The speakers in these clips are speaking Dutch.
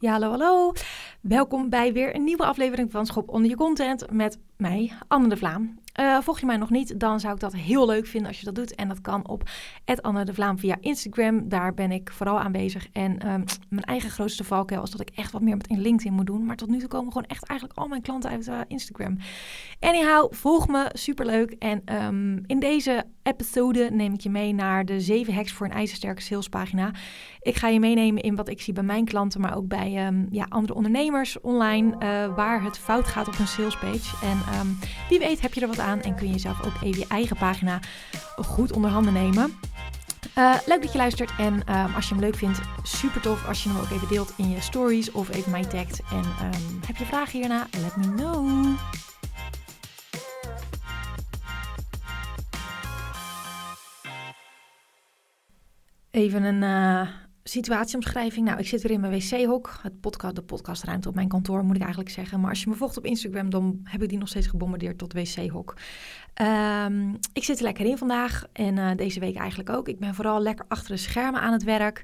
Ja, hallo, hallo. Welkom bij weer een nieuwe aflevering van Schop onder je content met mij, Anne de Vlaam. Uh, volg je mij nog niet, dan zou ik dat heel leuk vinden als je dat doet. En dat kan op Anne de Vlaam via Instagram. Daar ben ik vooral aanwezig. En um, mijn eigen grootste valkuil is dat ik echt wat meer met in LinkedIn moet doen. Maar tot nu toe komen gewoon echt eigenlijk al mijn klanten uit uh, Instagram. Anyhow, volg me, superleuk. En um, in deze episode neem ik je mee naar de 7 hacks voor een ijzersterke salespagina. Ik ga je meenemen in wat ik zie bij mijn klanten, maar ook bij um, ja, andere ondernemers online. Uh, waar het fout gaat op een salespage. En um, wie weet heb je er wat aan en kun je zelf ook even je eigen pagina goed onder handen nemen. Uh, leuk dat je luistert en um, als je hem leuk vindt, super tof als je hem ook even deelt in je stories of even mij tagt. En heb je vragen hierna? Let me know. Even een uh, situatieomschrijving. Nou, ik zit weer in mijn wc-hok. Het podcast, de podcastruimte op mijn kantoor, moet ik eigenlijk zeggen. Maar als je me volgt op Instagram, dan heb ik die nog steeds gebombardeerd tot wc-hok. Um, ik zit er lekker in vandaag en uh, deze week eigenlijk ook. Ik ben vooral lekker achter de schermen aan het werk.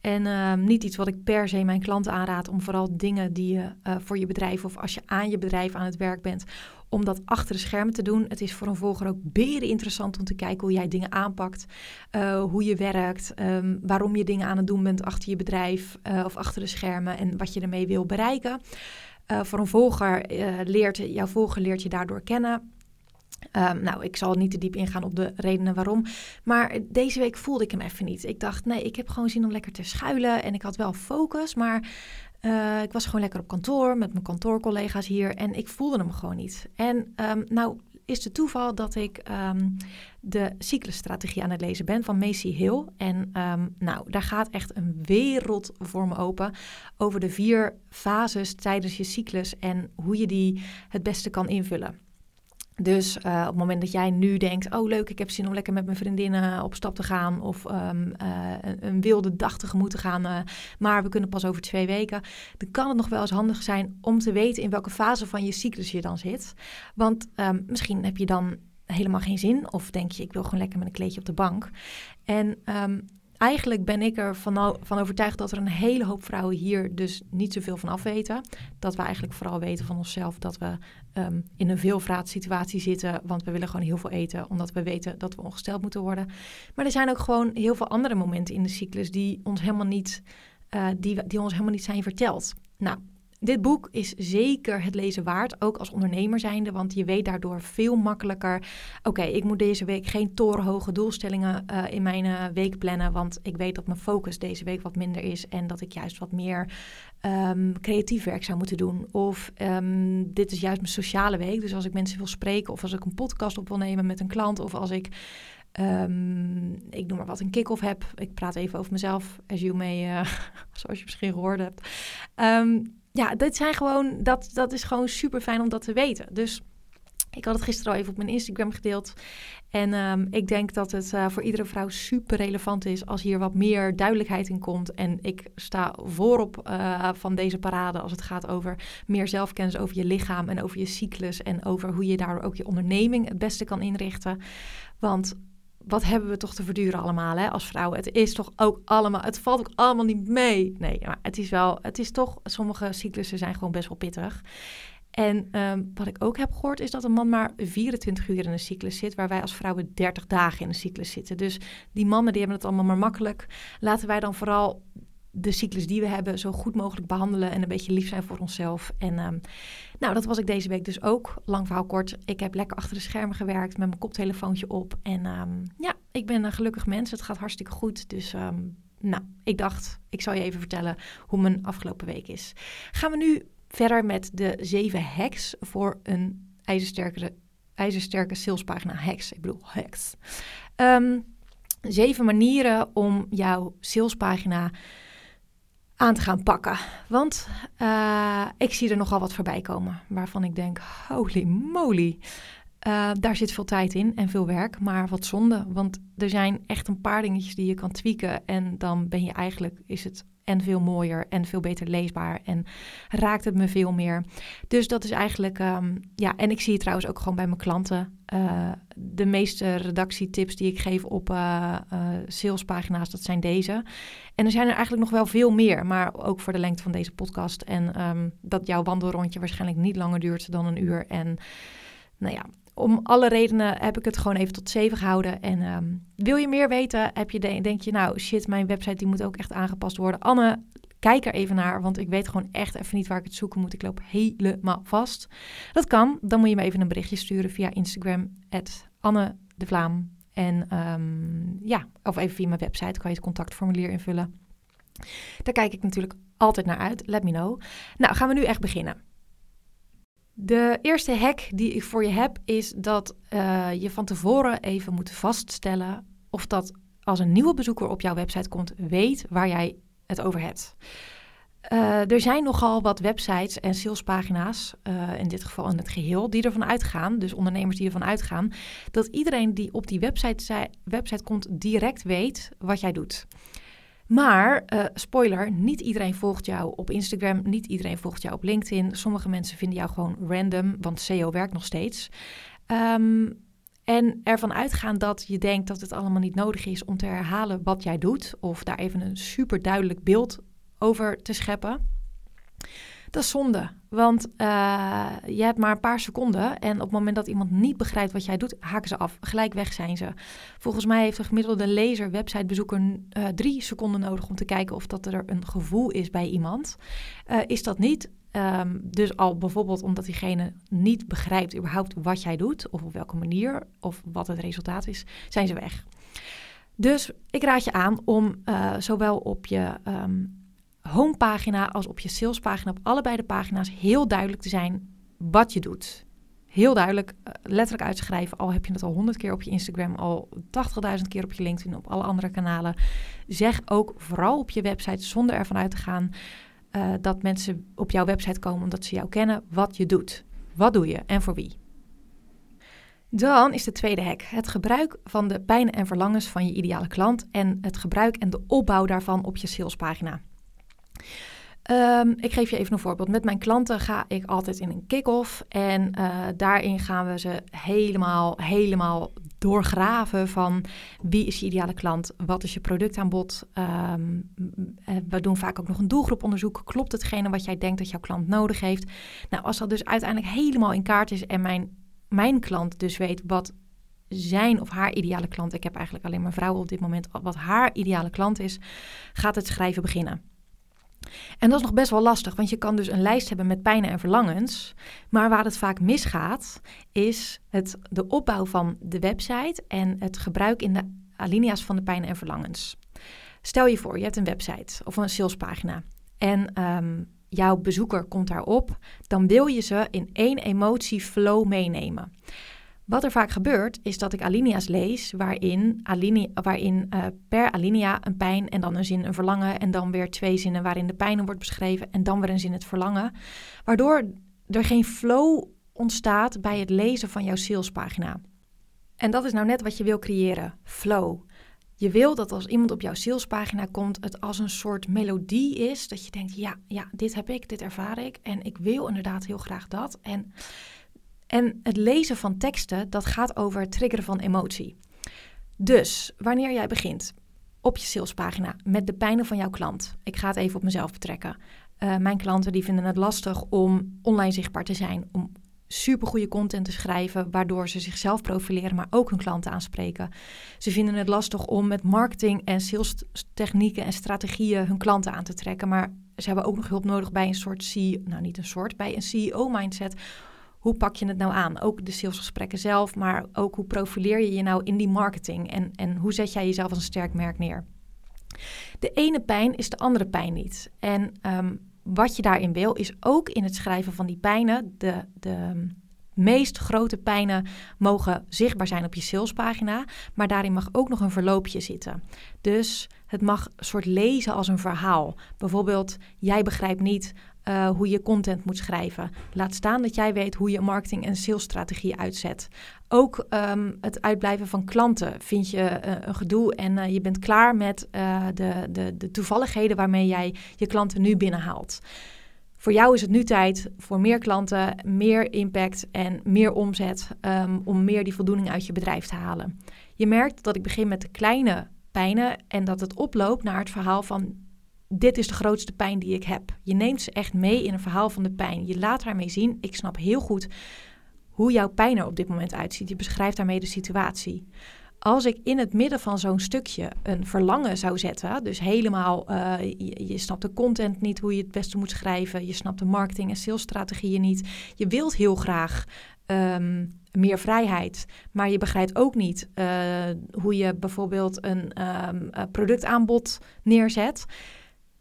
En uh, niet iets wat ik per se mijn klanten aanraad om vooral dingen die je uh, voor je bedrijf of als je aan je bedrijf aan het werk bent, om dat achter de schermen te doen. Het is voor een volger ook beren interessant om te kijken hoe jij dingen aanpakt, uh, hoe je werkt, um, waarom je dingen aan het doen bent achter je bedrijf of achter de schermen en wat je ermee wil bereiken. voor een volger leert jouw volger leert je daardoor kennen. Um, nou, ik zal niet te diep ingaan op de redenen waarom. Maar deze week voelde ik hem even niet. Ik dacht, nee, ik heb gewoon zin om lekker te schuilen. En ik had wel focus, maar uh, ik was gewoon lekker op kantoor met mijn kantoorcollega's hier. En ik voelde hem gewoon niet. En um, nou is het toeval dat ik um, de cyclusstrategie aan het lezen ben van Macy Hill. En nou, daar gaat echt een wereld voor me open over de vier fases tijdens je cyclus en hoe je die het beste kan invullen. Dus uh, op het moment dat jij nu denkt, oh leuk, ik heb zin om lekker met mijn vriendinnen op stap te gaan of um, uh, een, wilde dag tegemoet te gaan, uh, maar we kunnen pas over twee weken, dan kan het nog wel eens handig zijn om te weten in welke fase van je cyclus je dan zit. Want um, misschien heb je dan helemaal geen zin of denk je, ik wil gewoon lekker met een kleedje op de bank. En um, eigenlijk ben ik er van, van overtuigd dat er een hele hoop vrouwen hier dus niet zoveel van af weten. Dat we eigenlijk vooral weten van onszelf dat we um, in een veelvraatsituatie zitten. Want we willen gewoon heel veel eten, omdat we weten dat we ongesteld moeten worden. Maar er zijn ook gewoon heel veel andere momenten in de cyclus die ons helemaal niet, uh, die, die ons helemaal niet zijn verteld. Nou, dit boek is zeker het lezen waard, ook als ondernemer zijnde, want je weet daardoor veel makkelijker. Oké, ik moet deze week geen torenhoge doelstellingen uh, in mijn uh, week plannen, want ik weet dat mijn focus deze week wat minder is en dat ik juist wat meer um, creatief werk zou moeten doen. Of um, dit is juist mijn sociale week, dus als ik mensen wil spreken of als ik een podcast op wil nemen met een klant of als ik Um, ik noem maar wat, een kick-off heb. Ik praat even over mezelf, as you may, uh, zoals je misschien gehoord hebt. Um, ja, dit zijn gewoon, dat, dat is gewoon super fijn om dat te weten. Dus ik had het gisteren al even op mijn Instagram gedeeld. En um, ik denk dat het uh, voor iedere vrouw super relevant is als hier wat meer duidelijkheid in komt. En ik sta voorop uh, van deze parade als het gaat over meer zelfkennis over je lichaam en over je cyclus. En over hoe je daar ook je onderneming het beste kan inrichten. Want wat hebben we toch te verduren allemaal hè, als vrouwen? Het is toch ook allemaal, het valt ook allemaal niet mee. Nee, maar het is wel, het is toch, sommige cyclussen zijn gewoon best wel pittig. En um, wat ik ook heb gehoord is dat een man maar 24 uur in een cyclus zit, waar wij als vrouwen 30 dagen in een cyclus zitten. Dus die mannen die hebben het allemaal maar makkelijk. Laten wij dan vooral de cyclus die we hebben zo goed mogelijk behandelen en een beetje lief zijn voor onszelf. En um, nou, dat was ik deze week dus ook. Lang verhaal kort. Ik heb lekker achter de schermen gewerkt met mijn koptelefoontje op. En um, ja, ik ben een gelukkig mens. Het gaat hartstikke goed. Dus um, nou, ik dacht, ik zal je even vertellen hoe mijn afgelopen week is. Gaan we nu verder met de zeven hacks voor een ijzersterke, ijzersterke salespagina. Hacks, ik bedoel hacks. zeven manieren om jouw salespagina aan te gaan pakken. Want uh, ik zie er nogal wat voorbij komen waarvan ik denk, holy moly. Uh, daar zit veel tijd in en veel werk, maar wat zonde. Want er zijn echt een paar dingetjes die je kan tweaken en dan ben je eigenlijk, is het en veel mooier en veel beter leesbaar en raakt het me veel meer. Dus dat is eigenlijk, ehm, ja, en ik zie het trouwens ook gewoon bij mijn klanten. Uh, de meeste redactietips die ik geef op uh, salespagina's, dat zijn deze. En er zijn er eigenlijk nog wel veel meer, maar ook voor de lengte van deze podcast. En um, dat jouw wandelrondje waarschijnlijk niet langer duurt dan een uur. En nou ja, om alle redenen heb ik het gewoon even tot zeven gehouden. En um, wil je meer weten, heb je denk je, nou shit, mijn website die moet ook echt aangepast worden. Anne, kijk er even naar, want ik weet gewoon echt even niet waar ik het zoeken moet. Ik loop helemaal vast. Dat kan, dan moet je me even een berichtje sturen via Instagram, Anne de Vlaam. En um, ja, of even via mijn website kan je het contactformulier invullen. Daar kijk ik natuurlijk altijd naar uit. Let me know. Nou, gaan we nu echt beginnen. De eerste hack die ik voor je heb is dat uh, je van tevoren even moet vaststellen of dat als een nieuwe bezoeker op jouw website komt, weet waar jij het over hebt. Uh, er zijn nogal wat websites en salespagina's, uh, in dit geval in het geheel, die ervan uitgaan, dus ondernemers die ervan uitgaan, dat iedereen die op die website, website komt direct weet wat jij doet. Maar, uh, spoiler, niet iedereen volgt jou op Instagram, niet iedereen volgt jou op LinkedIn. Sommige mensen vinden jou gewoon random, want SEO werkt nog steeds. Um, en ervan uitgaan dat je denkt dat het allemaal niet nodig is om te herhalen wat jij doet, of daar even een super duidelijk beeld over te scheppen. Dat is zonde, want uh, je hebt maar een paar seconden en op het moment dat iemand niet begrijpt wat jij doet, haken ze af. Gelijk weg zijn ze. Volgens mij heeft een gemiddelde lezer, websitebezoeker uh, drie seconden nodig om te kijken of dat er een gevoel is bij iemand. Uh, is dat niet? Um, dus al bijvoorbeeld omdat diegene niet begrijpt überhaupt wat jij doet, of op welke manier, of wat het resultaat is, zijn ze weg. Dus ik raad je aan om zowel op je um, homepagina als op je salespagina, op allebei de pagina's, heel duidelijk te zijn wat je doet. Heel duidelijk, uh, letterlijk uitschrijven. Al heb je het al honderd keer op je Instagram, al 80.000 keer op je LinkedIn, op alle andere kanalen. Zeg ook vooral op je website, zonder ervan uit te gaan uh, dat mensen op jouw website komen omdat ze jou kennen, wat je doet. Wat doe je en voor wie? Dan is de tweede hack het gebruik van de pijnen en verlangens van je ideale klant en het gebruik en de opbouw daarvan op je salespagina. Um, ik geef je even een voorbeeld. Met mijn klanten ga ik altijd in een kick-off. En uh, daarin gaan we ze helemaal, helemaal doorgraven van wie is je ideale klant, wat is je productaanbod. Um, we doen vaak ook nog een doelgroeponderzoek. Klopt hetgene wat jij denkt dat jouw klant nodig heeft? Nou, als dat dus uiteindelijk helemaal in kaart is en mijn, mijn klant dus weet wat zijn of haar ideale klant, ik heb eigenlijk alleen maar vrouwen op dit moment, wat haar ideale klant is, gaat het schrijven beginnen. En dat is nog best wel lastig, want je kan dus een lijst hebben met pijnen en verlangens. Maar waar het vaak misgaat, is het, de opbouw van de website en het gebruik in de alinea's van de pijnen en verlangens. Stel je voor, je hebt een website of een salespagina en um, jouw bezoeker komt daarop, dan wil je ze in één emotieflow meenemen. Wat er vaak gebeurt, is dat ik alinea's lees waarin, alinea, waarin uh, per alinea een pijn en dan een zin een verlangen en dan weer twee zinnen waarin de pijn wordt beschreven en dan weer een zin het verlangen. Waardoor er geen flow ontstaat bij het lezen van jouw salespagina. En dat is nou net wat je wil creëren, flow. Je wil dat als iemand op jouw salespagina komt, het als een soort melodie is. Dat je denkt, ja, ja, dit heb ik, dit ervaar ik. En ik wil inderdaad heel graag dat. En en het lezen van teksten, dat gaat over het triggeren van emotie. Dus wanneer jij begint op je salespagina met de pijnen van jouw klant. Ik ga het even op mezelf betrekken. Uh, mijn klanten die vinden het lastig om online zichtbaar te zijn, om supergoeie content te schrijven, waardoor ze zichzelf profileren, maar ook hun klanten aanspreken. Ze vinden het lastig om met marketing en sales technieken en strategieën hun klanten aan te trekken, maar ze hebben ook nog hulp nodig bij een soort CEO, nou niet een soort, bij een CEO-mindset hoe pak je het nou aan? Ook de salesgesprekken zelf, maar ook hoe profileer je je nou in die marketing en, en hoe zet jij jezelf als een sterk merk neer? De ene pijn is de andere pijn niet. En um, wat je daarin wil, is ook in het schrijven van die pijnen de, de meest grote pijnen mogen zichtbaar zijn op je salespagina, maar daarin mag ook nog een verloopje zitten. Dus het mag soort lezen als een verhaal. Bijvoorbeeld, jij begrijpt niet uh, hoe je content moet schrijven. Laat staan dat jij weet hoe je marketing- en salesstrategie uitzet. Ook um, het uitblijven van klanten vind je uh, een gedoe en uh, je bent klaar met de, de, de toevalligheden waarmee jij je klanten nu binnenhaalt. Voor jou is het nu tijd voor meer klanten, meer impact en meer omzet um, om meer die voldoening uit je bedrijf te halen. Je merkt dat ik begin met de kleine pijnen en dat het oploopt naar het verhaal van dit is de grootste pijn die ik heb. Je neemt ze echt mee in een verhaal van de pijn. Je laat daarmee zien, ik snap heel goed hoe jouw pijn er op dit moment uitziet. Je beschrijft daarmee de situatie. Als ik in het midden van zo'n stukje een verlangen zou zetten, dus helemaal, uh, je, snapt de content niet, hoe je het beste moet schrijven, je snapt de marketing en salesstrategieën niet, je wilt heel graag um, meer vrijheid, maar je begrijpt ook niet uh, hoe je bijvoorbeeld een um, productaanbod neerzet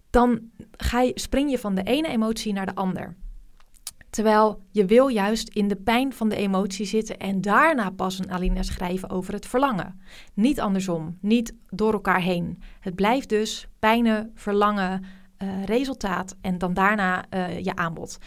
dan ga je, spring je van de ene emotie naar de ander. Terwijl je wil juist in de pijn van de emotie zitten en daarna pas een alinea schrijven over het verlangen. Niet andersom, niet door elkaar heen. Het blijft dus pijnen, verlangen, uh, resultaat en dan daarna uh, je aanbod.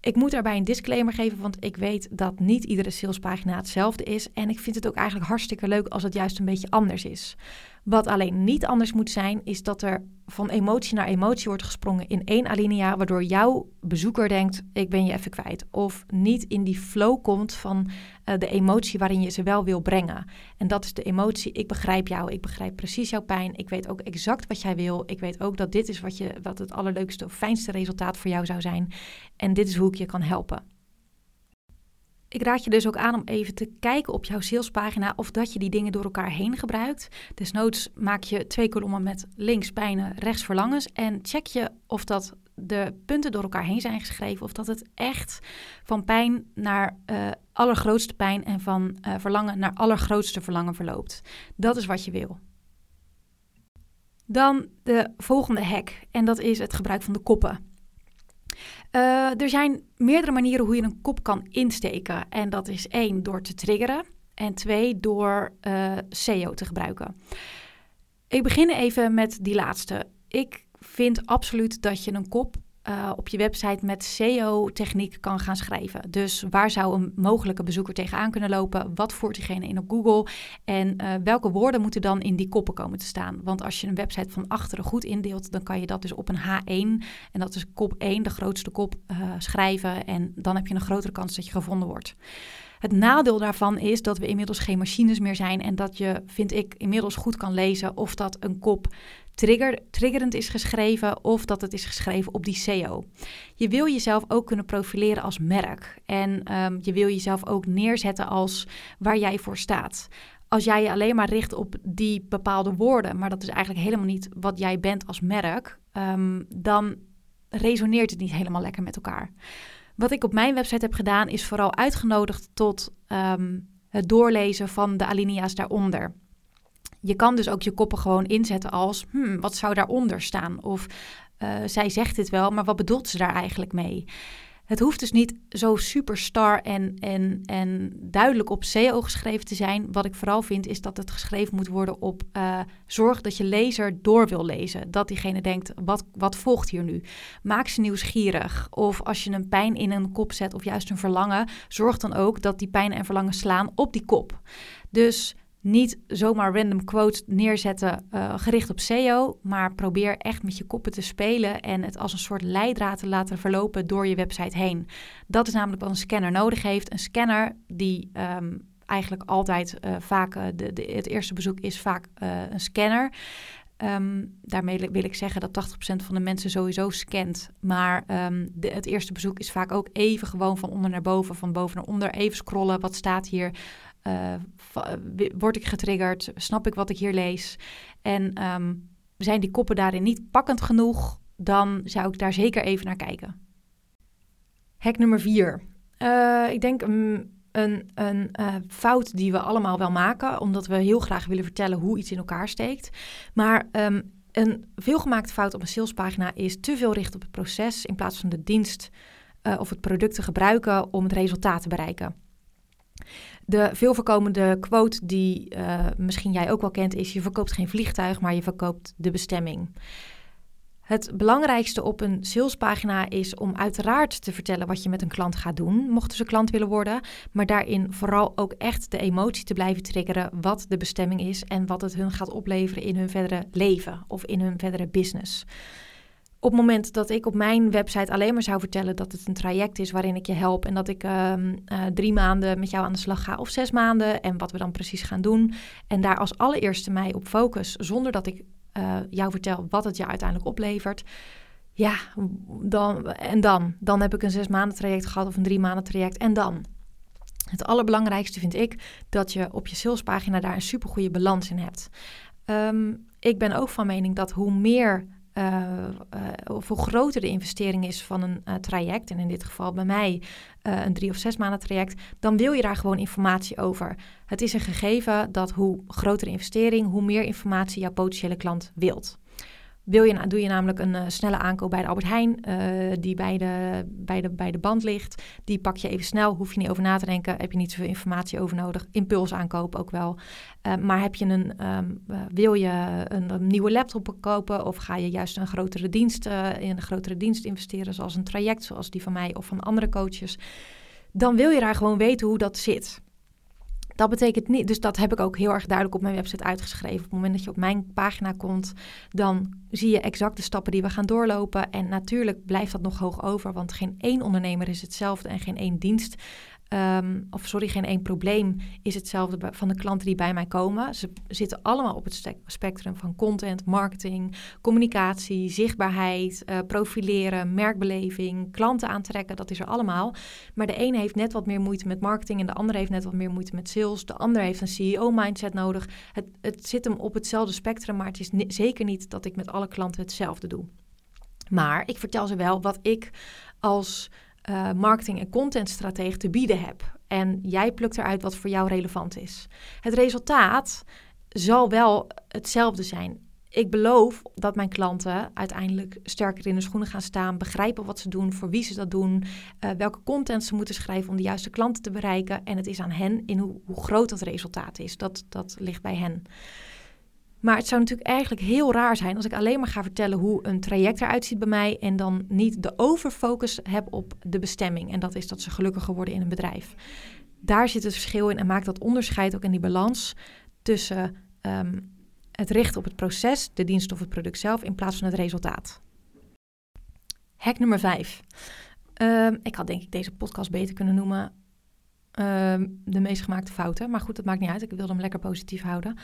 Ik moet daarbij een disclaimer geven, want ik weet dat niet iedere salespagina hetzelfde is. En ik vind het ook eigenlijk hartstikke leuk als het juist een beetje anders is. Wat alleen niet anders moet zijn, is dat er van emotie naar emotie wordt gesprongen in één alinea, waardoor jouw bezoeker denkt: ik ben je even kwijt. Of niet in die flow komt van uh, de emotie waarin je ze wel wil brengen. En dat is de emotie: ik begrijp jou, ik begrijp precies jouw pijn, ik weet ook exact wat jij wil. Ik weet ook dat dit is wat, je, wat het allerleukste of fijnste resultaat voor jou zou zijn. En dit is hoe ik je kan helpen. Ik raad je dus ook aan om even te kijken op jouw salespagina of dat je die dingen door elkaar heen gebruikt. Desnoods maak je twee kolommen met links pijnen, rechts verlangens en check je of dat de punten door elkaar heen zijn geschreven of dat het echt van pijn naar uh, allergrootste pijn en van uh, verlangen naar allergrootste verlangen verloopt. Dat is wat je wil. Dan de volgende hack en dat is het gebruik van de koppen. Uh, er zijn meerdere manieren hoe je een kop kan insteken. En dat is één, door te triggeren. En twee, door SEO te gebruiken. Ik begin even met die laatste. Ik vind absoluut dat je een kop uh, op je website met SEO-techniek kan gaan schrijven. Dus waar zou een mogelijke bezoeker tegenaan kunnen lopen? Wat voert diegene in op Google? En uh, welke woorden moeten dan in die koppen komen te staan? Want als je een website van achteren goed indeelt, dan kan je dat dus op een H1, en dat is kop 1, de grootste kop, uh, schrijven. En dan heb je een grotere kans dat je gevonden wordt. Het nadeel daarvan is dat we inmiddels geen machines meer zijn en dat je, vind ik, inmiddels goed kan lezen of dat een kop trigger, triggerend is geschreven of dat het is geschreven op die SEO. Je wil jezelf ook kunnen profileren als merk en um, je wil jezelf ook neerzetten als waar jij voor staat. Als jij je alleen maar richt op die bepaalde woorden, maar dat is eigenlijk helemaal niet wat jij bent als merk, um, dan resoneert het niet helemaal lekker met elkaar. Wat ik op mijn website heb gedaan, is vooral uitgenodigd tot um, het doorlezen van de alinea's daaronder. Je kan dus ook je koppen gewoon inzetten als, hmm, wat zou daaronder staan? Of uh, zij zegt dit wel, maar wat bedoelt ze daar eigenlijk mee? Het hoeft dus niet zo superstar en, en, en duidelijk op SEO geschreven te zijn. Wat ik vooral vind is dat het geschreven moet worden op uh, zorg dat je lezer door wil lezen. Dat diegene denkt, wat, wat volgt hier nu? Maak ze nieuwsgierig. Of als je een pijn in een kop zet of juist een verlangen, zorg dan ook dat die pijn en verlangen slaan op die kop. Dus niet zomaar random quotes neerzetten uh, gericht op SEO, maar probeer echt met je koppen te spelen en het als een soort leidraad te laten verlopen door je website heen. Dat is namelijk wat een scanner nodig heeft. Een scanner die um, eigenlijk altijd uh, vaak, uh, de, de, het eerste bezoek is vaak een scanner. Um, daarmee wil ik zeggen dat 80% van de mensen sowieso scant. Maar de, het eerste bezoek is vaak ook even gewoon van onder naar boven, van boven naar onder. Even scrollen, wat staat hier? Uh, word ik getriggerd? Snap ik wat ik hier lees? En um, zijn die koppen daarin niet pakkend genoeg? Dan zou ik daar zeker even naar kijken. Hack nummer vier. Uh, ik denk um, een, een uh, fout die we allemaal wel maken, omdat we heel graag willen vertellen hoe iets in elkaar steekt. Maar um, een veelgemaakte fout op een salespagina is te veel richten op het proces in plaats van de dienst of het product te gebruiken om het resultaat te bereiken. De veel voorkomende quote die uh, misschien jij ook wel kent is: je verkoopt geen vliegtuig, maar je verkoopt de bestemming. Het belangrijkste op een salespagina is om uiteraard te vertellen wat je met een klant gaat doen, mochten ze klant willen worden, maar daarin vooral ook echt de emotie te blijven triggeren wat de bestemming is en wat het hun gaat opleveren in hun verdere leven of in hun verdere business. Op het moment dat ik op mijn website alleen maar zou vertellen dat het een traject is waarin ik je help en dat ik uh, drie maanden met jou aan de slag ga of zes maanden en wat we dan precies gaan doen en daar als allereerste mij op focus zonder dat ik uh, jou vertel wat het je uiteindelijk oplevert. Ja, dan, en dan? Dan heb ik een zes maanden traject gehad of een drie maanden traject. En dan? Het allerbelangrijkste vind ik dat je op je salespagina daar een supergoeie balans in hebt. Um, ik ben ook van mening dat hoe meer uh, of hoe groter de investering is van een uh, traject, en in dit geval bij mij een drie of zes maanden traject, dan wil je daar gewoon informatie over. Het is een gegeven dat hoe groter de investering, hoe meer informatie jouw potentiële klant wilt. Wil je, doe je namelijk een uh, snelle aankoop bij de Albert Heijn, uh, die bij de, bij, de, bij de band ligt. Die pak je even snel, hoef je niet over na te denken, heb je niet zoveel informatie over nodig. Impuls aankoop ook wel. Uh, maar heb je een, um, wil je een, een, nieuwe laptop kopen of ga je juist een grotere dienst, in een grotere dienst investeren, zoals een traject zoals die van mij of van andere coaches, dan wil je daar gewoon weten hoe dat zit. Dat betekent niet, dus dat heb ik ook heel erg duidelijk op mijn website uitgeschreven. Op het moment dat je op mijn pagina komt, dan zie je exact de stappen die we gaan doorlopen. En natuurlijk blijft dat nog hoog over, want geen één ondernemer is hetzelfde en geen één dienst Um, of sorry, geen één probleem is hetzelfde van de klanten die bij mij komen. Ze zitten allemaal op het spectrum van content, marketing, communicatie, zichtbaarheid, uh, profileren, merkbeleving, klanten aantrekken. Dat is er allemaal. Maar de ene heeft net wat meer moeite met marketing en de andere heeft net wat meer moeite met sales. De ander heeft een CEO-mindset nodig. Het, het zit hem op hetzelfde spectrum, maar het is zeker niet dat ik met alle klanten hetzelfde doe. Maar ik vertel ze wel wat ik als uh, marketing- en contentstratege te bieden heb. En jij plukt eruit wat voor jou relevant is. Het resultaat zal wel hetzelfde zijn. Ik beloof dat mijn klanten uiteindelijk sterker in de schoenen gaan staan, begrijpen wat ze doen, voor wie ze dat doen, uh, welke content ze moeten schrijven om de juiste klanten te bereiken. En het is aan hen in hoe, hoe groot dat resultaat is. Dat, dat ligt bij hen. Maar het zou natuurlijk eigenlijk heel raar zijn als ik alleen maar ga vertellen hoe een traject eruit ziet bij mij en dan niet de overfocus heb op de bestemming. En dat is dat ze gelukkiger worden in een bedrijf. Daar zit het verschil in en maakt dat onderscheid ook in die balans tussen um, het richten op het proces, de dienst of het product zelf, in plaats van het resultaat. Hack nummer 5. Um, ehm, ik had denk ik deze podcast beter kunnen noemen Ehm, de meest gemaakte fouten. Maar goed, dat maakt niet uit. Ik wilde hem lekker positief houden.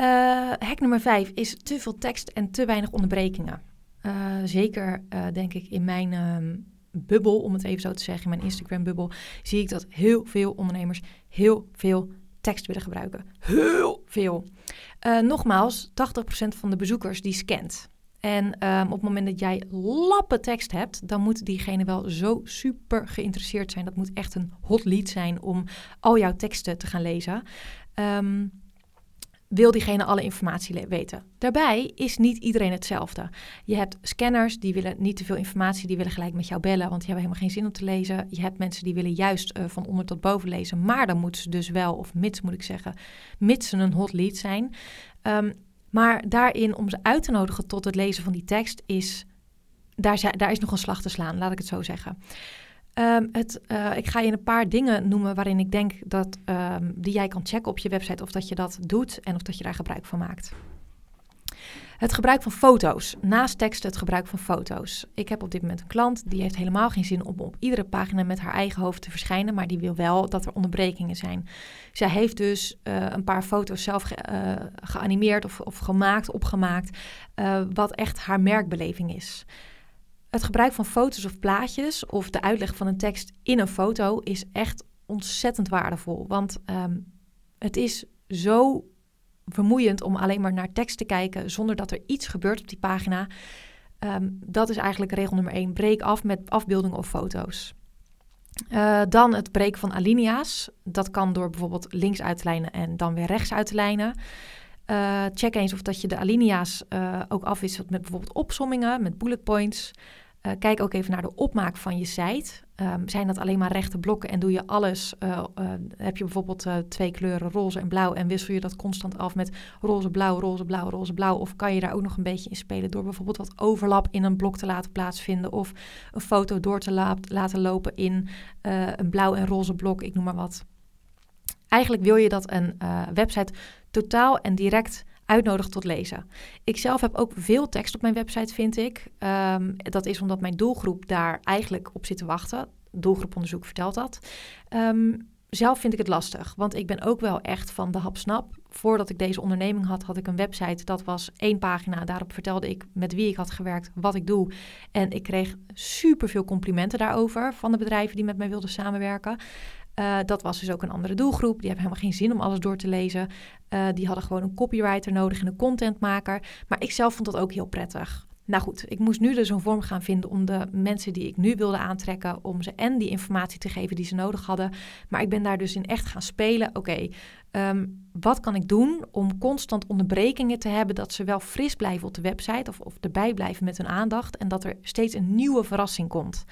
Uh, hack nummer vijf is te veel tekst en te weinig onderbrekingen. Uh, zeker, uh, denk ik, in mijn um, bubbel, om het even zo te zeggen, in mijn Instagram-bubbel, zie ik dat heel veel ondernemers heel veel tekst willen gebruiken. Heel veel. nogmaals, 80% van de bezoekers die scant. En um, op het moment dat jij lappen tekst hebt, dan moet diegene wel zo super geïnteresseerd zijn. Dat moet echt een hot lead zijn om al jouw teksten te gaan lezen. Um, wil diegene alle informatie weten. Daarbij is niet iedereen hetzelfde. Je hebt scanners die willen niet te veel informatie, die willen gelijk met jou bellen, want die hebben helemaal geen zin om te lezen. Je hebt mensen die willen juist uh, van onder tot boven lezen, maar dan moeten ze dus wel, of mits moet ik zeggen, mits ze een hot lead zijn. Um, maar daarin, om ze uit te nodigen tot het lezen van die tekst, is, daar, daar is nog een slag te slaan, laat ik het zo zeggen. Um, het, uh, ik ga je een paar dingen noemen waarin ik denk dat um, die jij kan checken op je website of dat je dat doet en of dat je daar gebruik van maakt. Het gebruik van foto's. Naast teksten het gebruik van foto's. Ik heb op dit moment een klant die heeft helemaal geen zin om op iedere pagina met haar eigen hoofd te verschijnen, maar die wil wel dat er onderbrekingen zijn. Zij heeft dus uh, een paar foto's zelf ge, uh, geanimeerd of, of, gemaakt, opgemaakt, uh, wat echt haar merkbeleving is. Het gebruik van foto's of plaatjes of de uitleg van een tekst in een foto is echt ontzettend waardevol. Want um, het is zo vermoeiend om alleen maar naar tekst te kijken zonder dat er iets gebeurt op die pagina. Um, dat is eigenlijk regel nummer één. Breek af met afbeeldingen of foto's. Uh, dan het breken van alinea's. Dat kan door bijvoorbeeld links uit te lijnen en dan weer rechts uit te lijnen. Uh, check eens of dat je de alinea's uh, ook afwisselt met bijvoorbeeld opsommingen, met bullet points. Uh, kijk ook even naar de opmaak van je site. Um, zijn dat alleen maar rechte blokken en doe je alles? Uh, uh, heb je bijvoorbeeld twee kleuren roze en blauw en wissel je dat constant af met roze, blauw, roze, blauw, roze, blauw? Of kan je daar ook nog een beetje in spelen door bijvoorbeeld wat overlap in een blok te laten plaatsvinden of een foto door te la laten lopen in een blauw en roze blok, ik noem maar wat. Eigenlijk wil je dat een website totaal en direct uitnodigt tot lezen. Ik zelf heb ook veel tekst op mijn website, vind ik. Um, dat is omdat mijn doelgroep daar eigenlijk op zit te wachten. Doelgroeponderzoek vertelt dat. Um, zelf vind ik het lastig, want ik ben ook wel echt van de hapsnap. Voordat ik deze onderneming had, had ik een website. Dat was één pagina. Daarop vertelde ik met wie ik had gewerkt, wat ik doe. En ik kreeg superveel complimenten daarover van de bedrijven die met mij wilden samenwerken. Uh, dat was dus ook een andere doelgroep. Die hebben helemaal geen zin om alles door te lezen. Uh, die hadden gewoon een copywriter nodig en een contentmaker. Maar ik zelf vond dat ook heel prettig. Nou goed, ik moest nu dus een vorm gaan vinden om de mensen die ik nu wilde aantrekken, om ze en die informatie te geven die ze nodig hadden. Maar ik ben daar dus in echt gaan spelen. Oké, Ehm, wat kan ik doen om constant onderbrekingen te hebben dat ze wel fris blijven op de website of, of erbij blijven met hun aandacht en dat er steeds een nieuwe verrassing komt?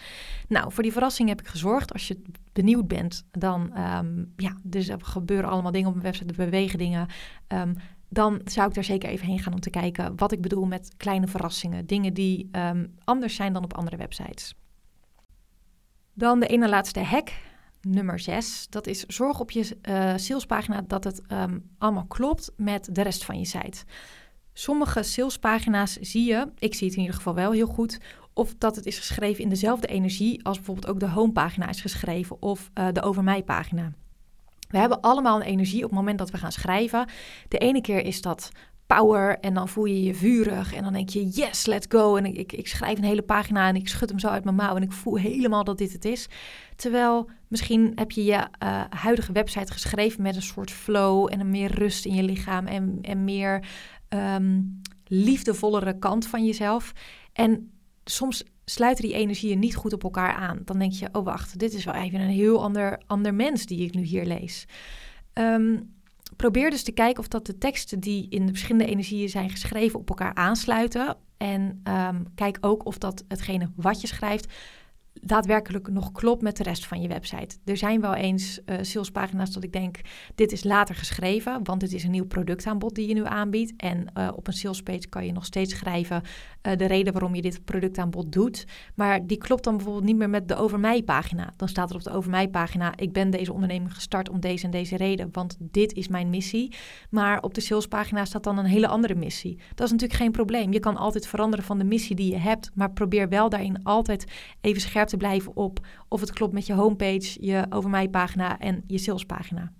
Nou, voor die verrassing heb ik gezorgd. Als je benieuwd bent, dan um, ja, dus er gebeuren allemaal dingen op mijn website, er bewegen dingen. Um, dan zou ik daar zeker even heen gaan om te kijken wat ik bedoel met kleine verrassingen. Dingen die anders zijn dan op andere websites. Dan de ene laatste hack nummer 6. Dat is zorg op je uh, salespagina dat het um, allemaal klopt met de rest van je site. Sommige salespagina's zie je, ik zie het in ieder geval wel heel goed, of dat het is geschreven in dezelfde energie als bijvoorbeeld ook de homepagina is geschreven of uh, de over mij pagina. We hebben allemaal een energie op het moment dat we gaan schrijven. De ene keer is dat power en dan voel je je vurig en dan denk je yes, let's go. En ik, ik schrijf een hele pagina en ik schud hem zo uit mijn mouw en ik voel helemaal dat dit het is. Terwijl misschien heb je je uh, huidige website geschreven met een soort flow en een meer rust in je lichaam en, en meer um, liefdevollere kant van jezelf. En soms sluiten die energieën niet goed op elkaar aan. Dan denk je, oh wacht, dit is wel even een heel ander, ander mens die ik nu hier lees. Um, probeer dus te kijken of dat de teksten die in de verschillende energieën zijn geschreven op elkaar aansluiten. En um, kijk ook of dat hetgene wat je schrijft daadwerkelijk nog klopt met de rest van je website. Er zijn wel eens uh, salespagina's dat ik denk, dit is later geschreven, want het is een nieuw productaanbod die je nu aanbiedt. En uh, op een salespage kan je nog steeds schrijven uh, de reden waarom je dit productaanbod doet. Maar die klopt dan bijvoorbeeld niet meer met de over mij pagina. Dan staat er op de over mij pagina, ik ben deze onderneming gestart om deze en deze reden, want dit is mijn missie. Maar op de salespagina staat dan een hele andere missie. Dat is natuurlijk geen probleem. Je kan altijd veranderen van de missie die je hebt, maar probeer wel daarin altijd even scherp te blijven op of het klopt met je homepage, je over mij pagina en je salespagina.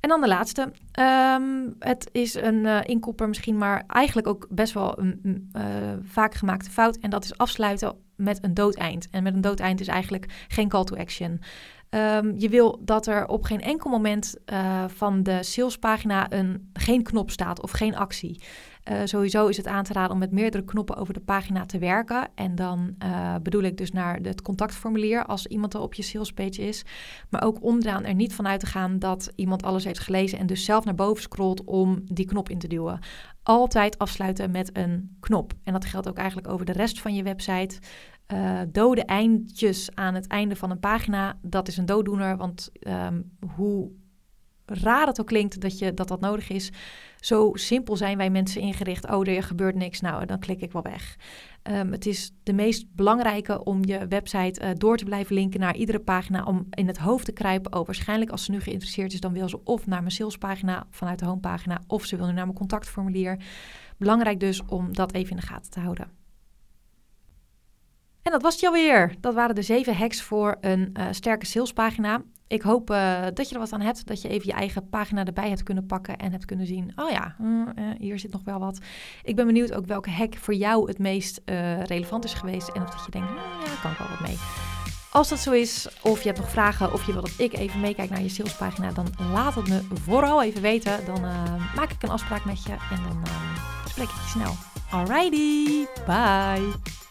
En dan de laatste. Um, het is een uh, inkopper misschien, maar eigenlijk ook best wel een uh, vaak gemaakte fout. En dat is afsluiten met een doodeind. En met een doodeind is eigenlijk geen call to action. Um, je wil dat er op geen enkel moment uh, van de salespagina een, geen knop staat of geen actie. Uh, sowieso is het aan te raden om met meerdere knoppen over de pagina te werken. En dan uh, bedoel ik dus naar het contactformulier als iemand al op je salespage is. Maar ook onderaan er niet vanuit te gaan dat iemand alles heeft gelezen en dus zelf naar boven scrolt om die knop in te duwen. Altijd afsluiten met een knop. En dat geldt ook eigenlijk over de rest van je website. Uh, dode eindjes aan het einde van een pagina, dat is een dooddoener. Want um, hoe raar het ook klinkt dat, je, dat dat nodig is, zo simpel zijn wij mensen ingericht. Oh, er gebeurt niks, nou, dan klik ik wel weg. Um, het is de meest belangrijke om je website uh, door te blijven linken naar iedere pagina. Om in het hoofd te kruipen. Oh, waarschijnlijk als ze nu geïnteresseerd is, dan wil ze of naar mijn salespagina vanuit de homepagina. Of ze wil nu naar mijn contactformulier. Belangrijk dus om dat even in de gaten te houden. En dat was het alweer. Dat waren de zeven hacks voor een uh, sterke salespagina. Ik hoop uh, dat je er wat aan hebt. Dat je even je eigen pagina erbij hebt kunnen pakken en hebt kunnen zien. Oh ja, uh, hier zit nog wel wat. Ik ben benieuwd ook welke hack voor jou het meest relevant is geweest. En of dat je denkt, nou ja, daar kan ik wel wat mee. Als dat zo is, of je hebt nog vragen, of je wil dat ik even meekijk naar je salespagina, dan laat het me vooral even weten. Dan maak ik een afspraak met je en dan spreek ik je snel. Alrighty, bye!